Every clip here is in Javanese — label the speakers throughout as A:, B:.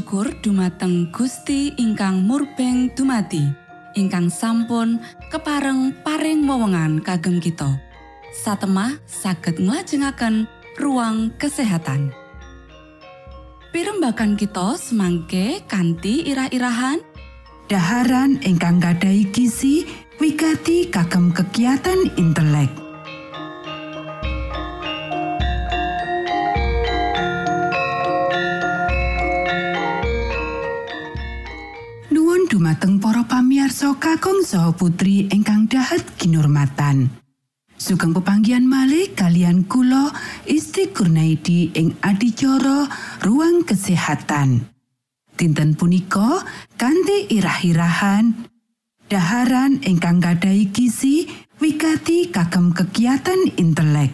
A: Syukur dumateng Gusti ingkang murbeng dumati ingkang sampun kepareng paring wewenngan kagem kita. Satemah saged nglajengaken ruang kesehatan. Pirembakan kita semangke kanthi irah-irahan.
B: Daharan ingkang gadai gizi wigati kagem kegiatan intelek para pamiarsa kakung saha putri ingkang dahat kinurmatan. Sugeng pepanggian malih kalian kula Isti Kurnaidi ing adicara ruang kesehatan. Dinten punika kanthi irah-irahan daharan ingkang gadai gizi wigati kagem kegiatan intelek.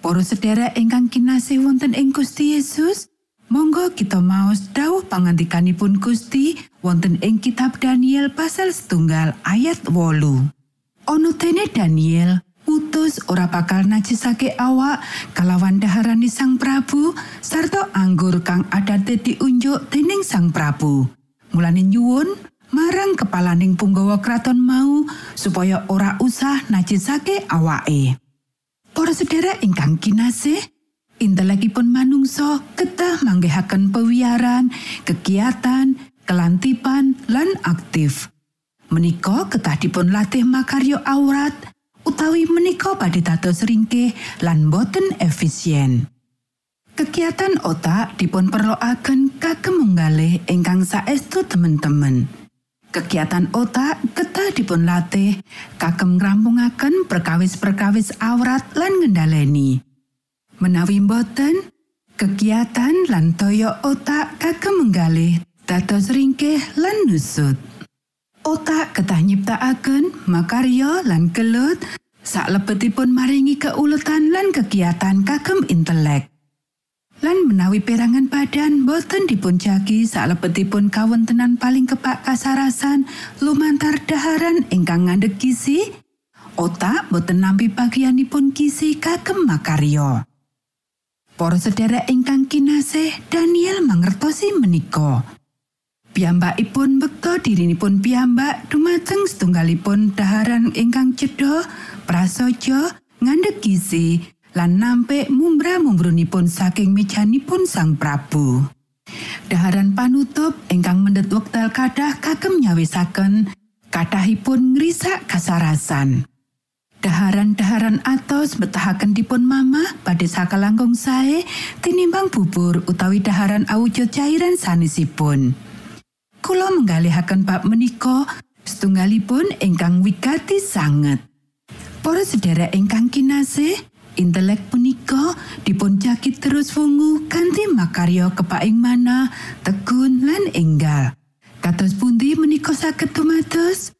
B: Para sedherek ingkang kinasih wonten ing Gusti Yesus, Monggo kita maos dawuh pangantikanipun Gusti wonten ing kitab Daniel pasal setunggal ayat wolu. Ono dene Daniel putus ora bakal najisake awak kalawan daharani sang Prabu sarta anggur kang adate diunjuk dening sang Prabu. Mulane nyuwun marang kepalaning punggawa kraton mau supaya ora usah najisake awake. Para sedherek ingkang kinasih, intelekipun manungsa ketah manggihaken pewiaran, kegiatan, kelantipan lan aktif. Menika ketah dipun latih makaryo aurat utawi menika badhe dados ringkih lan boten efisien. Kegiatan otak dipun perloaken kagem munggalih ingkang saestu temen-temen. Kegiatan otak ketah dipun latih kagem ngrampungaken perkawis-perkawis aurat lan ngendhaleni. Menawi boten, kegiatan lan toyo otak kagem menggalih dados ringkih lan nusut. Otak ketah nyiptakaken makarya lan kelut sak lebetipun maringi keuletan lan kegiatan kagem intelek. Lan menawi perangan badan boten dipunjagi sak lebetipun kawontenan paling kepak kasarasan lumantar daharan ingkang ngandhek gizi, otak boten nampi bagianipun gizi kagem makarya. Para sedherek ingkang kinasih, Daniel mangertosi menika. Piyambakipun bekto dirinipun piyambak dumateng setunggalipun daharan ingkang cedha, prasaja, ngandhek gizi, lan nampik mumbra-mumbrunipun saking mejanipun Sang Prabu. Daharan panutup ingkang mendhet wekdal kadah kagem nyawisaken Kathahipun ngrisak kasarasan. Daharan-daharan atos betahaken dipun mamah badhe sakalangkung sae tinimbang bubur utawi daharan awujud cairan sanesipun. Kula menggalihaken bab menika setunggalipun ingkang wigati sanget. Para sedherek ingkang kinasih, intelek punika dipun jakit terus wungu kanthi makarya kepaing mana, tekun lan enggal. Kados pundi menika saged tumados?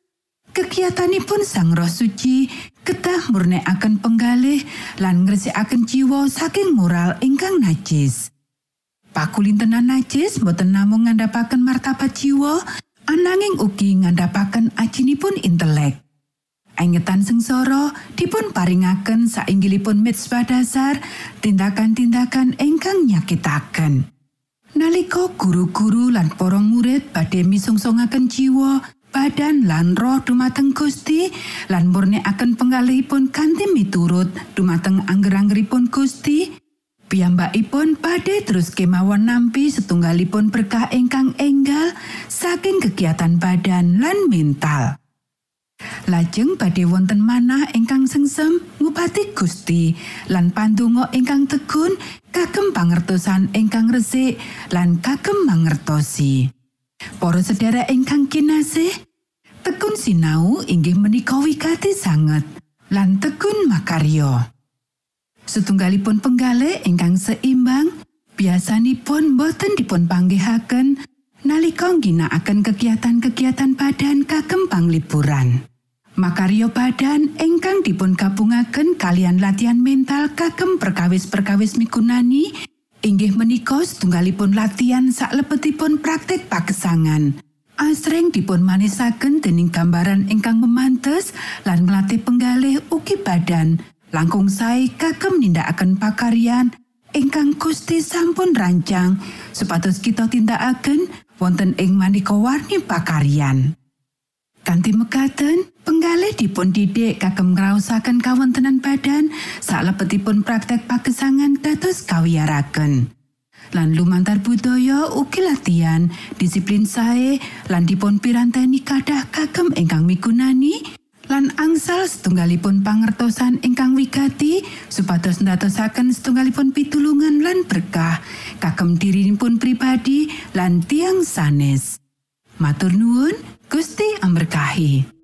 B: Kegiatanipun Sang Roh Suci ketah murnekaken penggalih lan ngresikaken jiwa saking moral ingkang najis. Pakulintenan najis boten namung ngandhapaken martabat jiwa, ananging ugi ngandhapaken ajinipun intelek. Engetan sengsara dipun paringaken sainggilipun mitzvah dasar tindakan-tindakan ingkang nyakitaken. Nalika guru-guru lan para murid badhe misungssungaken jiwa, badan lan roh dumateng Gusti lan murnikaken penggalihipun kanthi miturut dumateng angger-anggeripun Gusti piyambakipun badhe terus kemawon nampi setunggalipun berkah ingkang enggal saking kegiatan badan lan mental. Lajeng badhe wonten manah ingkang sengsem ngupati Gusti lan pandonga ingkang tegun kagem pangertosan ingkang resik lan kagem mangertosi. Para sedherek ingkang kinasih, tekun sinau inggih menika wigati sanget lan tekun makaryo. Setunggalipun penggale ingkang seimbang, biasanipun boten dipun panggihaken nalika ginakaken kegiatan-kegiatan badan kagem panglipuran. Makaryo badan ingkang dipun gabungaken kalian latihan mental kagem perkawis-perkawis migunani inggih menika setunggalipun latihan saklebetipun praktik pagesangan. Asring dipun manisaken dening gambaran ingkang memantes lan melatih penggalih ugi badan langkung sae kagem nindakaken pakaryan ingkang Gusti sampun rancang supados kita tindakaken wonten ing maneka warni pakaryan. Kanti mekaten, penggalih dipun didik kagem ngraosaken kawontenan badan salebetipun praktek pagesangan dados kawiyaraken. Lan lumantar budaya ugi latihan, disiplin sae lan dipun piranteni kadah kagem ingkang migunani lan angsal setunggalipun pangertosan ingkang wigati supados ndadosaken setunggalipun pitulungan lan berkah kagem dirinipun pribadi lan tiang sanes. Matur nuwun, Gusti amberkahi.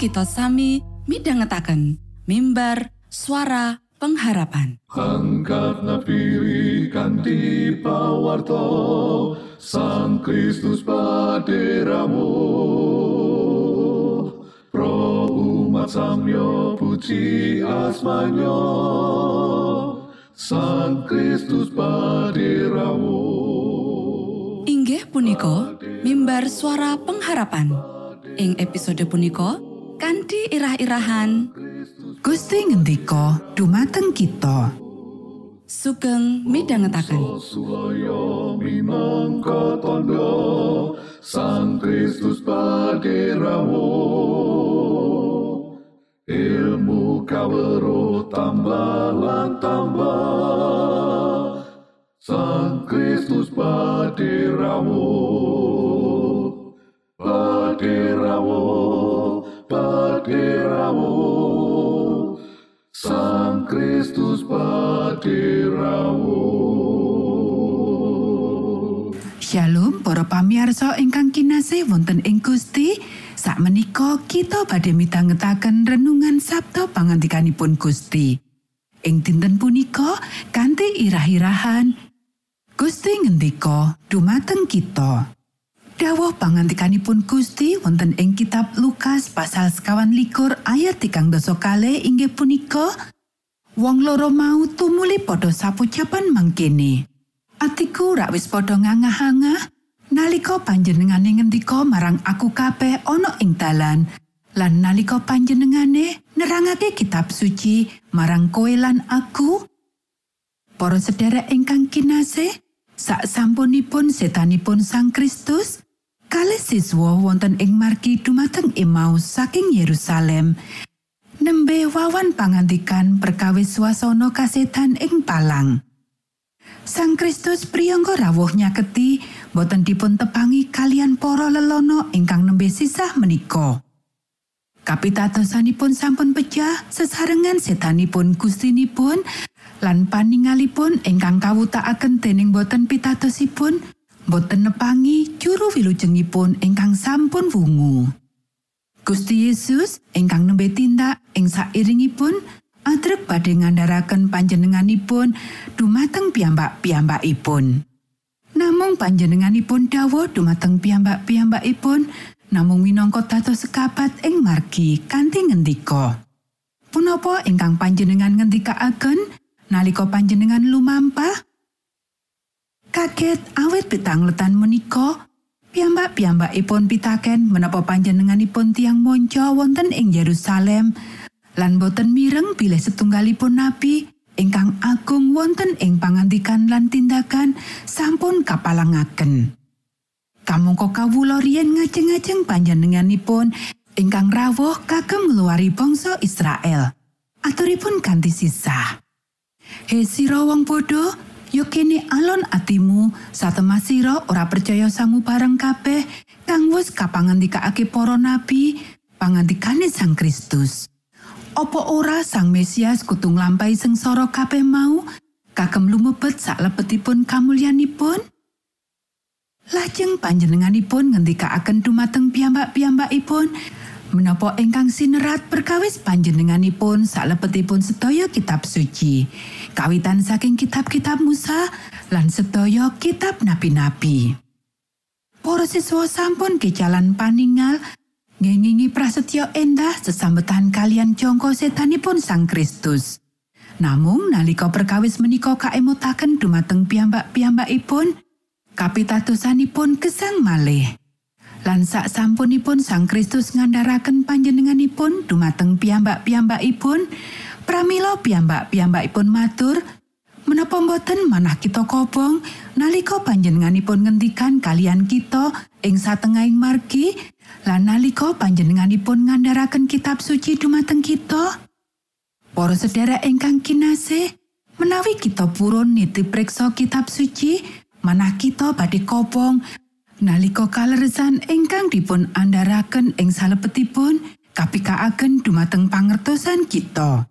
A: kita sami midhangetaken mimbar suara pengharapan.
C: Angkat nafiri kanti pawarto Sang Kristus paderamu. Pro umat samyo puji asmanyo Sang Kristus paderamu.
A: Inggih punika mimbar suara pengharapan. Ing episode punika kanthi irah-irahan
B: Gusti ngendika dumateng kita.
A: Sugeng midhangetaken.
C: Sang Kristus paderamu Ilmu kawero tambah tambah Sang Kristus paderamu Paderamu Paderamu Sang Kristus paderamu
B: Shalom para pamiarsa ingkang kinasih wonten ing Gusti. Sakmenika kita badhe midhangetaken renungan Sabto pangandikanipun Gusti. Ing dinten punika kanthi irah-irahan Gusti ngendika dumateng kita Dawuh pangantikanipun Gusti wonten ing kitab Lukas pasal sekawan likur ayat tigang doso kale inggih punika Wong loro mau tumuli padha sapucapan mangkene. Atiku rak wis padha ngangah-angah nalika panjenengane ngendika marang aku kabeh ana ing dalan. Lan nalika panjenengane nerangake kitab suci marang kowe lan aku Para sedherek ingkang kinasih sak sampunipun setanipun Sang Kristus kalih siswa wonten ing margi dumateng Emmaus saking Yerusalem nembe wawan pangantikan perkawis swasana kasetan ing palang. Sang Kristus priyangga rawuh nyaketi boten dipun tepangi kalian para lelono ingkang nembe sisah menika. Kapitadosanipun sampun pecah sesarengan setanipun gustinipun lan paningalipun ingkang kawutakaken dening boten pitatosipun boten nepangi juru wilujengipun ingkang sampun wungu. Gusti Yesus ingkang nembe tindak ing sairingipun adrek badhe ngandharaken panjenenganipun dumateng piyambak-piyambakipun. Namung panjenenganipun dawuh dumateng piyambak-piyambakipun namung minangka dados sekabat ing margi kanthi ngendika. Punapa ingkang panjenengan ngendikaaken nalika panjenengan lumampah? Kaget awit pitangletan menika piyambak-piyambakipun pitaken menapa panjenenganipun tiang monco wonten ing Yerusalem lan boten mireng bilih setunggalipun nabi ingkang agung wonten ing pangantikan lan tindakan sampun kapalangaken. Kamangka kawula riyen ngajeng-ajeng panjenenganipun ingkang rawuh kagem ngluwari bangsa Israel. Aturipun kanthi sisah. He sira wong bodho, yo kene alon atimu satemasira ora percaya samu bareng kabeh kang wis kapangandikake para nabi pangandikane Sang Kristus. Apa ora Sang Mesias kudu nglampahi sengsara kabeh mau kagem lumebet saklebetipun kamulyanipun? Lajeng panjenenganipun ngendikaaken dumateng piyambak-piyambakipun menapa ingkang sinerat perkawis panjenenganipun saklebetipun sedaya kitab suci kawitan saking kitab-kitab Musa lan sedaya kitab nabi-nabi. Para siswa sampun kejalan paningal ngengingi prasetyo endah sesambetan kalian jongko setanipun Sang Kristus. Namung nalika perkawis menika kaemutaken dumateng piyambak-piyambakipun, kapitadosanipun gesang malih. Lan sak sampunipun Sang Kristus ngandharaken panjenenganipun dumateng piyambak-piyambakipun, pramila piyambak-piyambakipun matur, menapa boten manah kita kobong nalika panjenenganipun ngendikan kalian kita ing satengahing margi lan nalika panjenenganipun ngandharaken kitab suci dumateng kita? Para sedherek ingkang kinasih menawi kita purun niti preksa kitab suci manah kita badhe kobong nalika kaleresan ingkang dipun andharaken ing salebetipun kapikaaken dumateng pangertosan kita.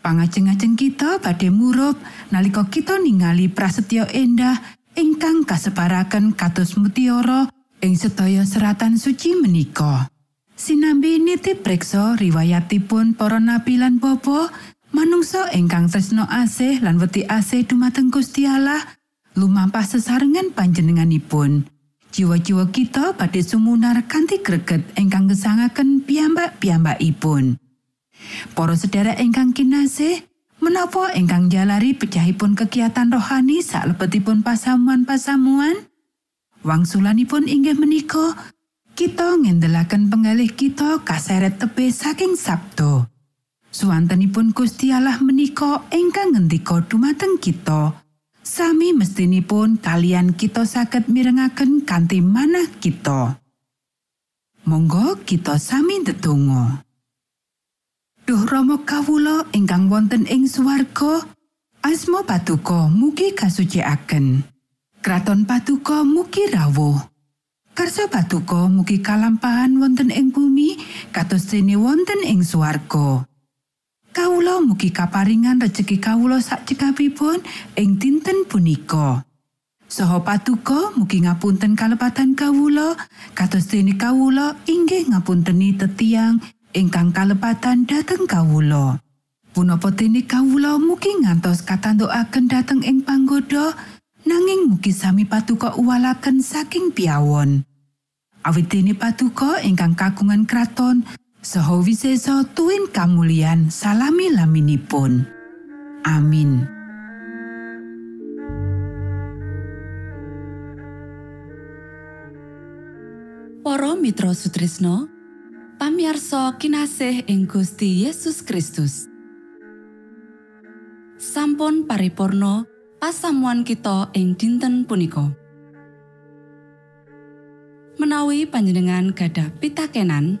B: Pangajeng-ajeng kita badhe murup nalika kita ningali prasetyo endah ingkang kasebaraken kados mutiara Ing sedaya seratan suci menika sinambi nitip preksa riwayatipun para nabi lan bapa manungsa ingkang tresno asih lan wedi asih dumateng Gusti Allah lumampah sesarengan panjenenganipun jiwa-jiwa kita badhe sumunar kanthi greget ingkang gesangaken piyambak-piyambakipun Para sedherek ingkang kinasih menapa ingkang jalari pecahipun kegiatan rohani salebetipun pasamuan-pasamuan wangsulanipun inggih menika kita ngendelaken penggalih kita kaseret tepe saking Sabdo. Suwantenipun Gusti Allah menika ingkang ngendika dumateng kita. Sami mestinipun kalian kita saged mirengaken kanthi manah kita. Monggo kita sami ndedonga. Duh Rama kawula ingkang wonten ing swarga, asma patuko mugi kasucikaken. Kraton patuko mugi rawuh. Karsa patuko mugi kalampahan wonten ing bumi kados dene wonten ing swarga. Kawula mugi kaparingan rejeki kawula sak cekapipun ing dinten punika. Saha patuko mugi ngapunten kalepatan kawula kados dene kawula inggih ngapunteni tetiang ingkang kalepatan dhateng kawula. Punapa dene kawula mugi ngantos katandukaken dhateng ing panggoda nanging mugi sami patuko uwalaken saking piawon. Awit dene patuko ingkang kagungan kraton saha wisesa tuwin kamulyan salami laminipun. Amin.
A: Para Mitra Sutrisno pamiarsa kinasih ing Gusti Yesus Kristus sampun paripurno pasamuan kita ing dinten punika menawi panjenengan gadah pitakenan